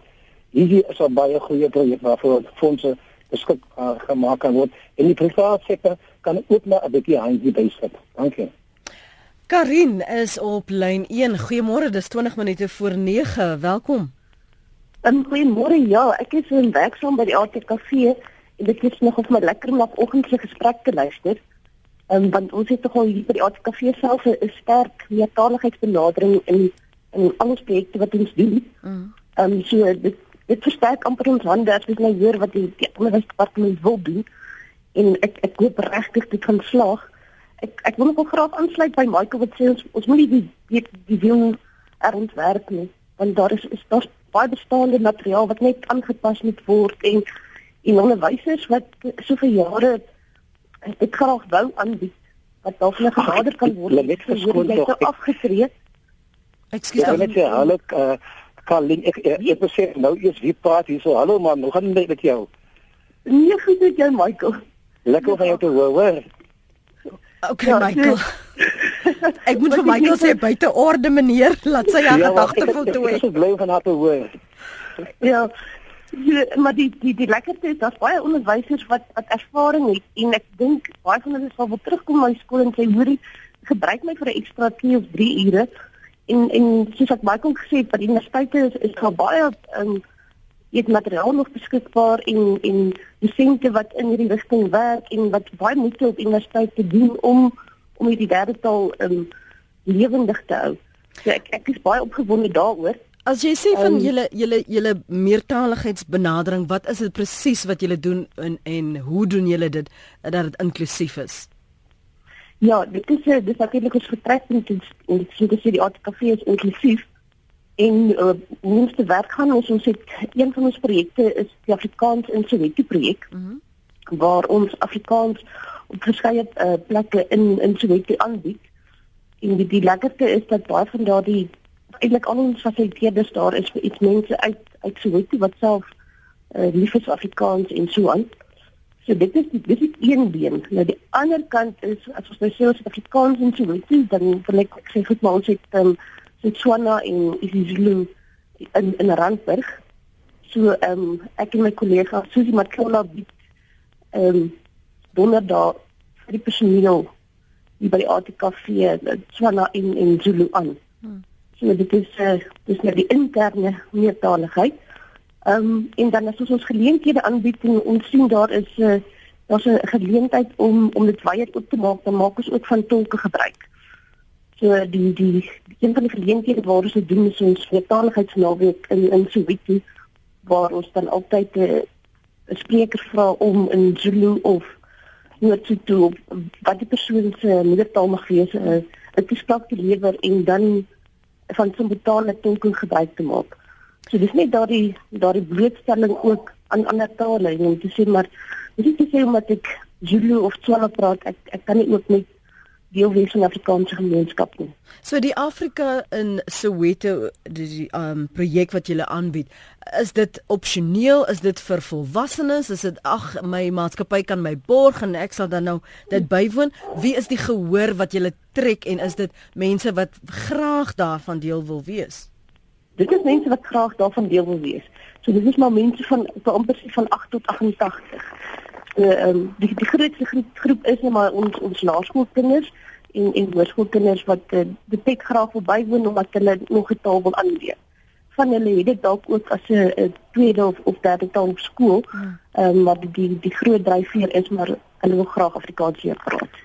B: hierdie is 'n baie goeie projek waarvoor fondse beskikbaar uh, gemaak kan word en die private sektor kan ook maar 'n bietjie handjie bysit. Dankie.
A: Karin is op lyn 1. Goeiemôre, dis 20 minute voor 9. Welkom.
G: Um, goeiemôre. Ja, ek is in werksaam by die ATKV dit is nog of my lekker om op oggendse gesprek te luister. Ehm um, want ons het tog al hier by die ATKV self 'n sterk meertaligheidsbenadering in in al ons projekte wat ons doen. Mm. Um, so dit dit versterk amper ons hande as ons nou hoor wat die, die onderwysdepartement wil doen en ek ek hoop regtig dit gaan slaag. Ek ek wil nog graag aansluit by Michael wat sê ons ons moet nie die die die wil erontwerp nie want daar is is daar baie bestaande materiaal wat net aangepas moet word en en onderwysers wat soveel jare dit graag wou aanbied wat dalk nog genader kan word
B: net verskoon tog
G: afgetree.
B: Ekskuus dan net hallo uh, Karlin ek ek, ek sê nou eers wie praat hier so hallo man hoe gaan dit met jou?
G: Nee goed met jou Michael.
B: Lekker van jou te hoor.
A: Okay ja, Michael. *laughs* ek moet vir Michael sê buite orde meneer laat sy ja, gedagte voltooi.
B: Ek is bly van haar te hoor.
G: Ja, Ja, maar die die die lekkerste is dat baie onderwysers wat wat ervaring het en ek dink baie van hulle sal wil terugkom na die skool en sê hoorie gebruik my vir 'n ekstra 2 of 3 ure en en soos ek Michael gesê het by die universiteite is is daar baie um het materiaal nog beskikbaar en en dosente wat in hierdie rigting werk en wat baie moeite op universiteite doen om om hierdie derde taal um lewendig te hou. So ek ek is baie opgewonde daaroor.
A: As jy sê van um, julle julle julle meertaligheidsbenadering, wat is dit presies wat julle doen en en hoe doen julle dit dat dit inklusief is?
G: Ja, dit is dit is natuurlik ons vertrek en dit sê dat die ATKV is inklusief en uh, ons te werk gaan ons ons het een van ons projekte is die Afrikaans in Soweto projek mm -hmm. waar ons Afrikaans op verskeie uh, plekke in in Soweto aanbied. En die, die lekkerste is dat baie van daardie eintlik al ons fasiliteerders daar is vir iets mense uit uit Soweto wat self uh, lief is Afrikaans en so aan. So dit is dit is een been. Nou die ander kant is as ons nou sê ons Afrikaans en Soweto dan wil ek sê goed maar ons het um, Setswana en isiZulu in in Randburg. So ehm um, ek en my kollega Susie Maklola bied ehm um, donderdag vir die personeel hier by die ATKV Setswana en en Zulu aan. Hmm. So dit is uh, dis net die interne meertaligheid. Ehm um, en dan as ons ons geleenthede aanbied en ons sien daar is 'n uh, eh, daar's 'n geleentheid om om dit weier oop te maak, dan maak ons ook van tolke gebruik. So die die, een van die geleenthede waar ons dit doen is ons meertaligheidsnaweek in in Soweto waar ons dan altyd eh, 'n uh, spreker vra om in Zulu of Noord-Sotho wat die persoon se moedertaal mag wees, 'n uh, toespraak te lewer en dan van simultane tolking gebruik te maak. So dis net daardie daardie blootstelling ook aan ander tale en om te sê maar dis nie sê omdat ek Zulu of Tswana praat ek ek kan nie ook net deel wees van Afrikaanse gemeenskap nie.
A: So die Afrika in Soweto die um projek wat jy aanbied, is dit opsioneel? Is dit vir volwassenes? Is dit ag my maatskappy kan my borg en ek sal dan nou dit bywoon? Wie is die gehoor wat jy trek en is dit mense wat graag daarvan deel wil wees?
G: Dit is mense wat graag daarvan deel wil wees. So dis maar mense van amper van 8 tot 88. Um, die die grootste groep, groep is net maar ons ons laerskoolkinders en en hoërskoolkinders wat uh, die tek graag verbywoon omdat hulle nog 'n taal wil aanleer. Van hulle het dit dalk ook as 'n tweede of of derde taal op skool. Hmm. Ehm um, maar die die groot dryfveer is maar hulle wil graag Afrikaans leer praat.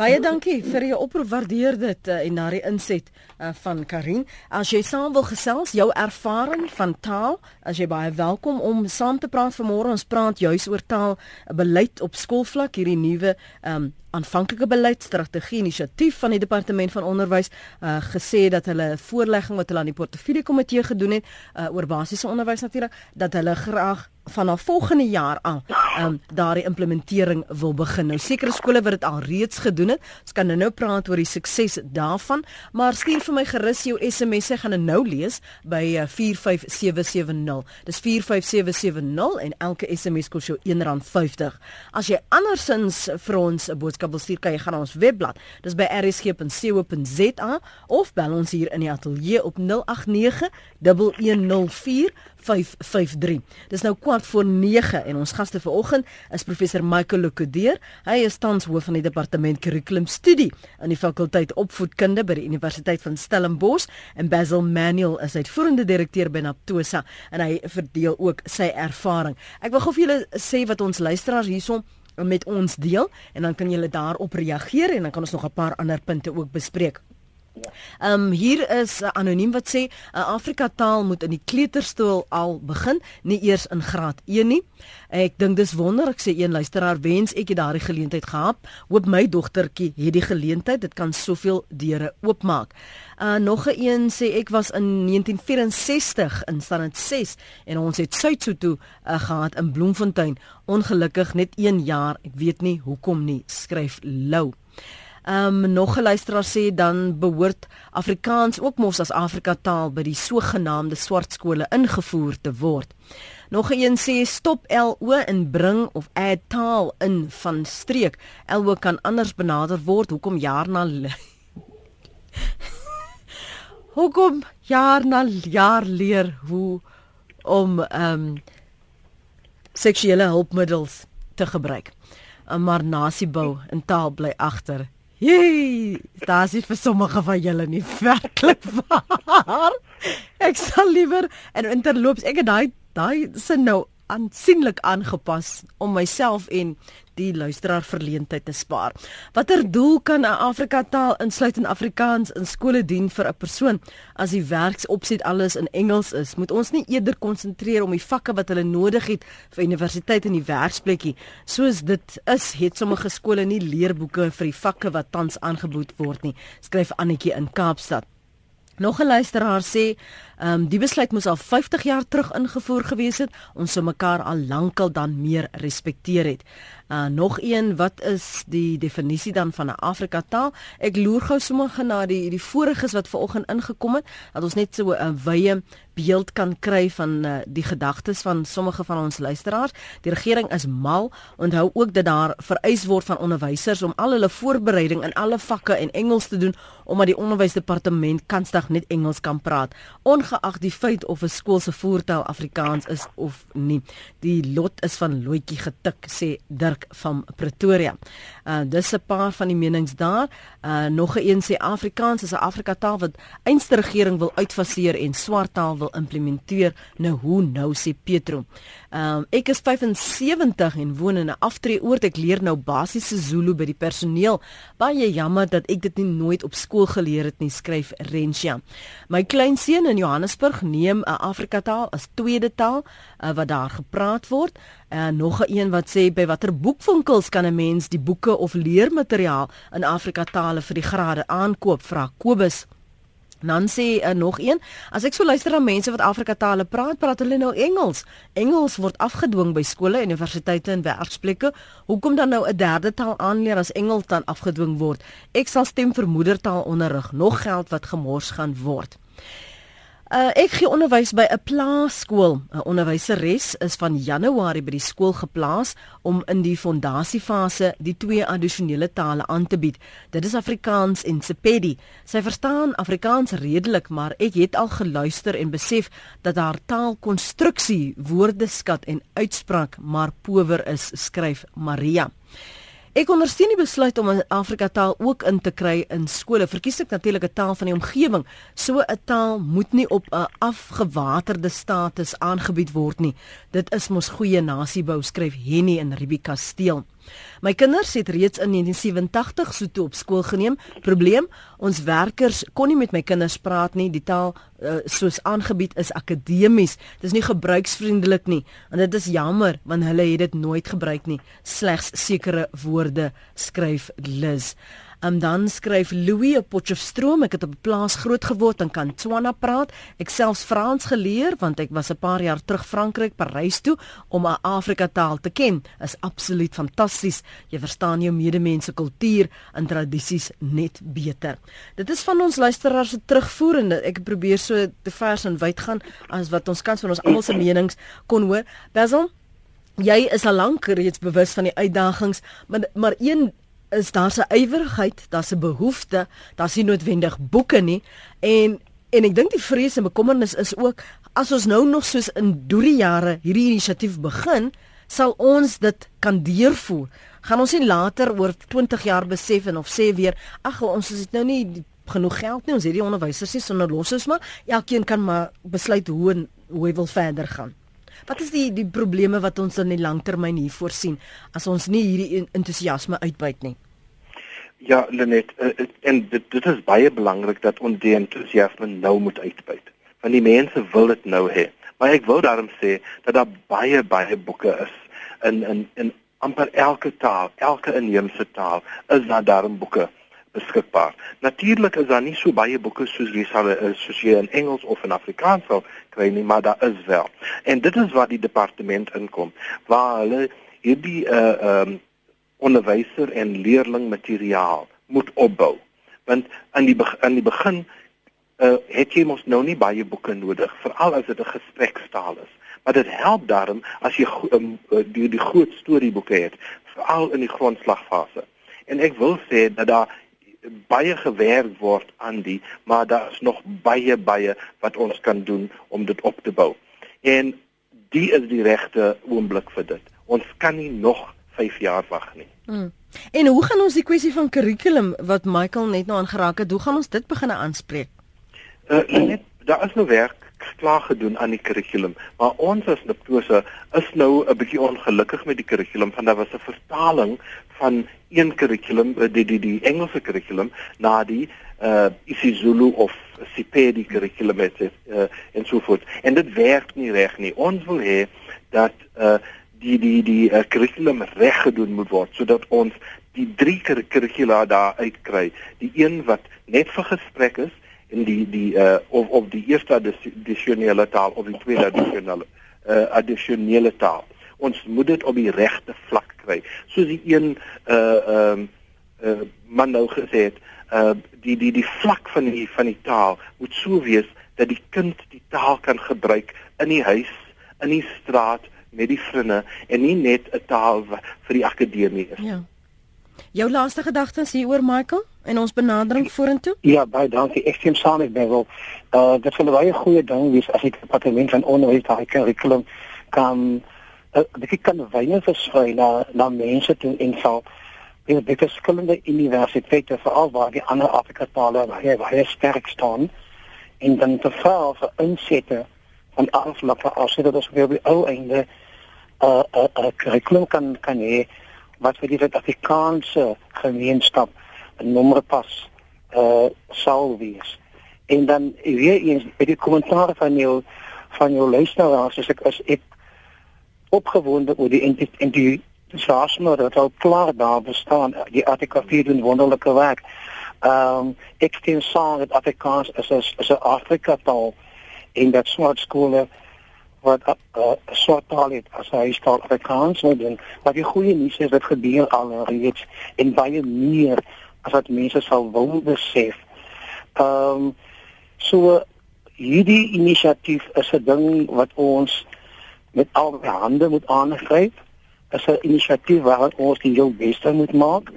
A: Baie dankie vir jou oproep. Waardeer dit uh, en na die inset uh, van Karin. As jy saam wil gesels, jou ervaring van taal, as jy baie welkom om saam te praat vanmôre. Ons praat juis oor taal, beleid op skoolvlak, hierdie nuwe um, aanvanklike beleidsstrategie inisiatief van die departement van onderwys uh, gesê dat hulle 'n voorlegging wat hulle aan die portefeulje komitee gedoen het uh, oor basiese onderwys natuurlik dat hulle graag vanaf volgende jaar aan um, daardie implementering wil begin. Nou sekere skole wat dit al reeds gedoen het. Ons kan nou praat oor die sukses daarvan, maar stuur vir my gerus jou SMS, ek gaan dit nou lees by uh, 45770. Dis 45770 en elke SMS kos jou R1.50. As jy andersins vir ons 'n boodskap wil stuur, kan jy gaan na ons webblad. Dis by rsg.co.za of bel ons hier in die ateljee op 089 1104 553. Dis nou kwart voor 9 en ons gaste vanoggend is professor Michael Lokudeer. Hy is tans hoof van die departement kurrikulum studie aan die fakulteit opvoedkunde by die Universiteit van Stellenbosch en Basil Manuel is uitvoerende direkteur by Naptosa en hy verdeel ook sy ervaring. Ek wil gou vir julle sê wat ons luisteraars hierson met ons deel en dan kan julle daarop reageer en dan kan ons nog 'n paar ander punte ook bespreek. Ehm um, hier is uh, anoniem wat sê 'n uh, Afrika taal moet in die kleuterstoel al begin, nie eers in graad 1 nie. Ek dink dis wonderlik sê een luisteraar wens ek het daardie geleentheid gehad. Hoop my dogtertjie het die geleentheid, dit kan soveel deure oopmaak. Uh nog 'n een sê ek was in 1964 in standaard 6 en ons het Suid-Sotho uh, gehad in Bloemfontein. Ongelukkig net 1 jaar, ek weet nie hoekom nie, skryf Lou. Ehm um, nog 'n luisteraar sê dan behoort Afrikaans ook mos as Afrika taal by die sogenaamde swart skole ingevoer te word. Nog een sê stop LO en bring of add taal in van streek. LO kan anders benader word. Hoekom jaar na *laughs* Hoekom jaar na jaar leer hoe om ehm um, seksuele hulpmiddels te gebruik. Maar nasiebou en taal bly agter. Jee, dit is vir sommige van julle nie werklik waar. Ek sal liewer en interloops ek het daai daai sin nou aansienlik aangepas om myself en die luisteraar verleentheid te spaar. Watter doel kan 'n Afrika taal insluit in Afrikaans in skole dien vir 'n persoon as die werksopset alles in Engels is? Moet ons nie eerder konsentreer om die vakke wat hulle nodig het vir universiteit en die werksplekkie? Soos dit is, het sommige skole nie leerboeke vir die vakke wat tans aangebod word nie, skryf Annetjie in Kaapstad. Nog 'n luisteraar sê, ehm um, die besluit moes al 50 jaar terug ingevoer gewees het. Ons sou mekaar al lankal dan meer respekteer het. Uh nog een, wat is die definisie dan van 'n Afrika taal? Ek loer gou sommer na die die voriges wat vanoggend ingekom het, dat ons net so 'n wye beeld kan kry van uh, die gedagtes van sommige van ons luisteraars. Die regering is mal. Onthou ook dat daar vereis word van onderwysers om al hulle voorbereiding in alle vakke in Engels te doen omdat die onderwysdepartement kansdag net Engels kan praat, ongeag die feit of 'n skool se voertaal Afrikaans is of nie. Die lot is van loetjie getik sê Dirk van Pretoria. Uh dis 'n paar van die menings daar. Uh nog 'n een sê Afrikaans is 'n Afrika taal wat eenste regering wil uitfaseer en swart taal wil implementeer. Nou hoe nou sê Petro. Um ek is 75 en woon in 'n aftreeoord. Ek leer nou basiese Zulu by die personeel. Baie jammer dat ek dit nie nooit op skool geleer het nie, skryf Rensha. My kleinseun in Johannesburg neem 'n Afrika taal as tweede taal uh, wat daar gepraat word. En nog 'n een wat sê by watter boekwinkels kan 'n mens die boeke of leermateriaal in Afrika tale vir die grade aankoop? Vra Kobus. Dan sê uh, nog een, as ek so luister na mense wat Afrika tale praat, praat hulle nou Engels. Engels word afgedwing by skole, universiteite en werksplekke. Hoekom dan nou 'n derde taal aanleer as Engels dan afgedwing word? Ek sal stem vir moedertaal onderrig, nog geld wat gemors gaan word. Uh, ek gee onderwys by 'n plaaskool. 'n Onderwyseres is van Januarie by die skool geplaas om in die fondasiefase die twee addisionele tale aan te bied. Dit is Afrikaans en Sepedi. Sy verstaan Afrikaans redelik, maar ek het al geluister en besef dat haar taalkonstruksie, woordeskat en uitspraak maar power is, skryf Maria. Ek ondersteun die besluit om 'n Afrika taal ook in te kry in skole. Verkies ek natuurlik 'n taal van die omgewing. So 'n taal moet nie op 'n afgewaterde status aangebied word nie. Dit is mos goeie nasiebou, skryf Henny in Ribika Steel. My kinders het reeds in 1987 so toe op skool geneem. Probleem, ons werkers kon nie met my kinders praat nie. Die taal uh, soos aangebied is akademies. Dit is nie gebruiksvriendelik nie. En dit is jammer want hulle het dit nooit gebruik nie. Slegs sekere woorde skryf Liz. En dan skryf Louis op Potchefstroom, ek het op 'n plaas groot geword en kan Tswana praat. Ek selfs Frans geleer want ek was 'n paar jaar terug Frankryk, Parys toe om 'n Afrika taal te ken. Is absoluut fantasties. Jy verstaan jou medemense kultuur en tradisies net beter. Dit is van ons luisteraars se terugvoerende. Ek probeer so te vers en wyd gaan as wat ons kan van ons almal se menings kon hoor. Basil Jy is al lank reeds bewus van die uitdagings, maar maar een is daar 'n ywerigheid, daar's 'n behoefte, daar's nie noodwendig boeke nie en en ek dink die vrees en bekommernis is ook as ons nou nog soos in drie jare hierdie inisiatief begin, sal ons dit kan deurvoer. Gaan ons nie later oor 20 jaar besef en of sê weer, ag ons het nou nie genoeg geld nie, ons het die onderwysers nie sonder los is maar elkeen kan maar besluit hoe en hoe hy wil verder gaan. Wat is die die probleme wat ons in die langtermyn hier voorsien as ons nie hierdie entoesiasme uitbuit nie?
C: Ja, Lenet, uh, en dit dit is baie belangrik dat ons die entoesiasme nou moet uitbuit. Want die mense wil dit nou hê. Maar ek wil daarom sê dat daar baie baie boeke is in in in amper elke taal, elke inheemse taal is daar daarom boeke beskikbaar. Natuurlik is daar nie so baie boeke soos jy sal eh, soos jy in Engels of in Afrikaans sal kry nie, maar daar is wel. En dit is waar die departement inkom, waar hulle hierdie uh um onderwyser en leerling materiaal moet opbou. Want aan die aan die begin uh het jy mos nou nie baie boeke nodig, veral as dit 'n gesprekstaal is. Maar dit help daarom as jy um, die die groot storieboeke het, veral in die grondslagfase. En ek wil sê dat daar baie gewerk word aan die, maar daar is nog baie baie wat ons kan doen om dit op te bou. En die is die regte oomblik vir dit. Ons kan nie nog 5 jaar wag nie. Hmm.
A: En hoe gaan ons die kwessie van kurrikulum wat Michael net nou aangeraak het, hoe gaan ons dit begin aanspreek?
C: Uh, net *clears throat* daar is nou werk klaar gedoen aan die kurrikulum, maar ons as Neptose is nou 'n bietjie ongelukkig met die kurrikulum want daar was 'n vertaling van een kurrikulum eh, die die die Engelse kurrikulum na die uh isiZulu of Sepedi kurrikulum het uh, en so voort. En dit werk nie reg nie. Ons wil hê dat uh die die die uh, kurrikulum reg gedoen moet word sodat ons die drie kurrikula daar uitkry. Die een wat net vir gesprek is in die die uh of of die eerste addisionele taal of die tweede addisionele uh addisionele taal. Ons moet dit op die regte vlak kry. Soos die een uh ehm uh, uh man nou gesê het, uh die die die vlak van die van die taal moet so wees dat die kind die taal kan gebruik in die huis, in die straat met die vriende en nie net 'n taal vir die akademie is.
A: Ja. Jou laaste gedagtes hieroor Michael en ons benadering vorentoe?
B: Ja, baie dankie. Ek stem saam met Bevel. Uh dit sal 'n baie goeie ding wees as die departement van onderwys daai kurrikulum kan uh, dit kan wyne versprei na na mense toe en sal in die verskillende universiteite veral waar die ander Afrika tale baie baie sterk staan en dan te vra vir insette van aflakke as dit ons weer by ou einde uh uh, uh kurrikulum kan kan hê wat vir die Suid-Afrikaanse gemeenskap 'n nommerpas uh sal wees. En dan weer eens by die kommentaar van jou van jou luisteraars as ek as ek opgewonde oor die en die entoesiasme dat al klaar daar bestaan die ATKV doen wonderlike werk. Ehm um, ek sien saam dat Afrikaans is, is 'n Afrika taal en dat swart skole wat 'n uh, uh, swart taal het as hy staal Afrikaans moet doen. Wat die goeie nuus is dit gebeur al reeds en baie meer as wat mense sal wil besef. Ehm um, so hierdie inisiatief is 'n ding wat ons met al die hande moet aangryp. Is 'n inisiatief waar ons die jou beste moet maak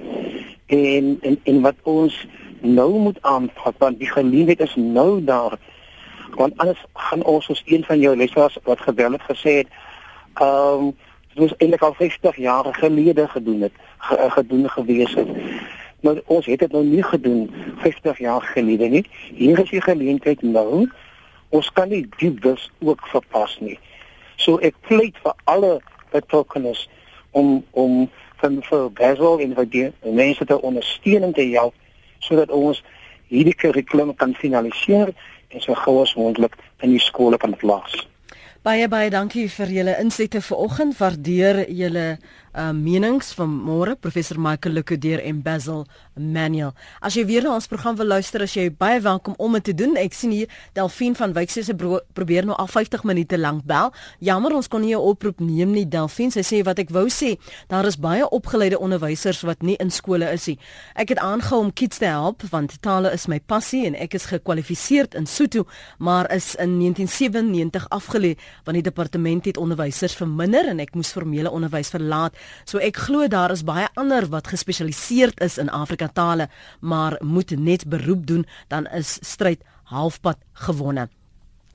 B: en en en wat ons nou moet aanpak want die geleentheid is nou daar want anders gaan ons soos een van jou lesers wat gebel het gesê het ehm um, dit was eintlik al 50 jaar gelede gedoen het ge, gedoen gewees het maar ons het dit nou nie gedoen 50 jaar gelede nie. Hier is die geleentheid nou. Ons kan nie die dus ook verpas nie. So ek pleit vir alle betrokkenes om om van vir Basil en vir die mense te ondersteun te help sodat ons hierdie kurrikulum kan finaliseer en so gou as moontlik in die skole kan plaas.
A: Baie baie dankie vir julle insette vanoggend. Waardeer julle uh menings van môre professor Michael Lukudeer en Basil Manuel. As jy weer na ons program wil luister, as jy baie welkom om dit te doen. Ek sien hier Delphine van Wyk sê sy probeer nou al 50 minute lank bel. Jammer ons kon nie 'n oproep neem nie Delphine. Sy sê wat ek wou sê, daar is baie opgeleide onderwysers wat nie in skole is nie. Ek het aangehou om kids te help want tale is my passie en ek is gekwalifiseer in Sotho, maar is in 1997 afgelê want die departement het onderwysers verminder en ek moes formele onderwys verlaat. So ek glo daar is baie ander wat gespesialiseerd is in Afrika tale, maar moet net beroep doen, dan is stryd halfpad gewonne.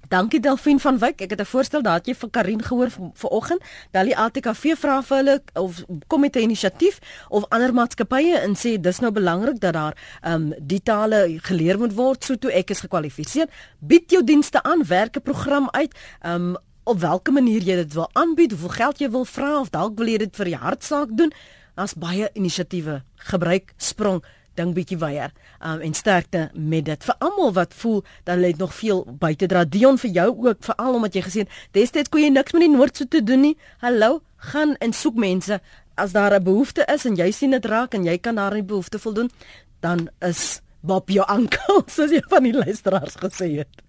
A: Dankie Delphine van Wyk. Ek het 'n voorstel daar het jy vir Karin gehoor vanoggend. Bel die ATKV vra vir hulle of kom met 'n inisiatief of ander maatskappye en sê dis nou belangrik dat daar ehm um, die tale geleer moet word so toe ek is gekwalifiseer. Bied jou dienste aan, werk 'n program uit. Ehm um, op watter manier jy dit wil aanbied, hoeveel geld jy wil vra of dalk wil jy dit vir die hartsaak doen. Daar's baie inisiatiewe. Gebruik sprong dink bietjie weier um, en sterkte met dit vir almal wat voel dat hulle nog veel buite dra Dion vir jou ook veral omdat jy gesien destyds kon jy niks met die noord so te doen nie hallo gaan en soek mense as daar 'n behoefte is en jy sien dit raak en jy kan daardie behoefte voldoen dan is Bob jou ankel *laughs* soos jy van die luisteraars gesê het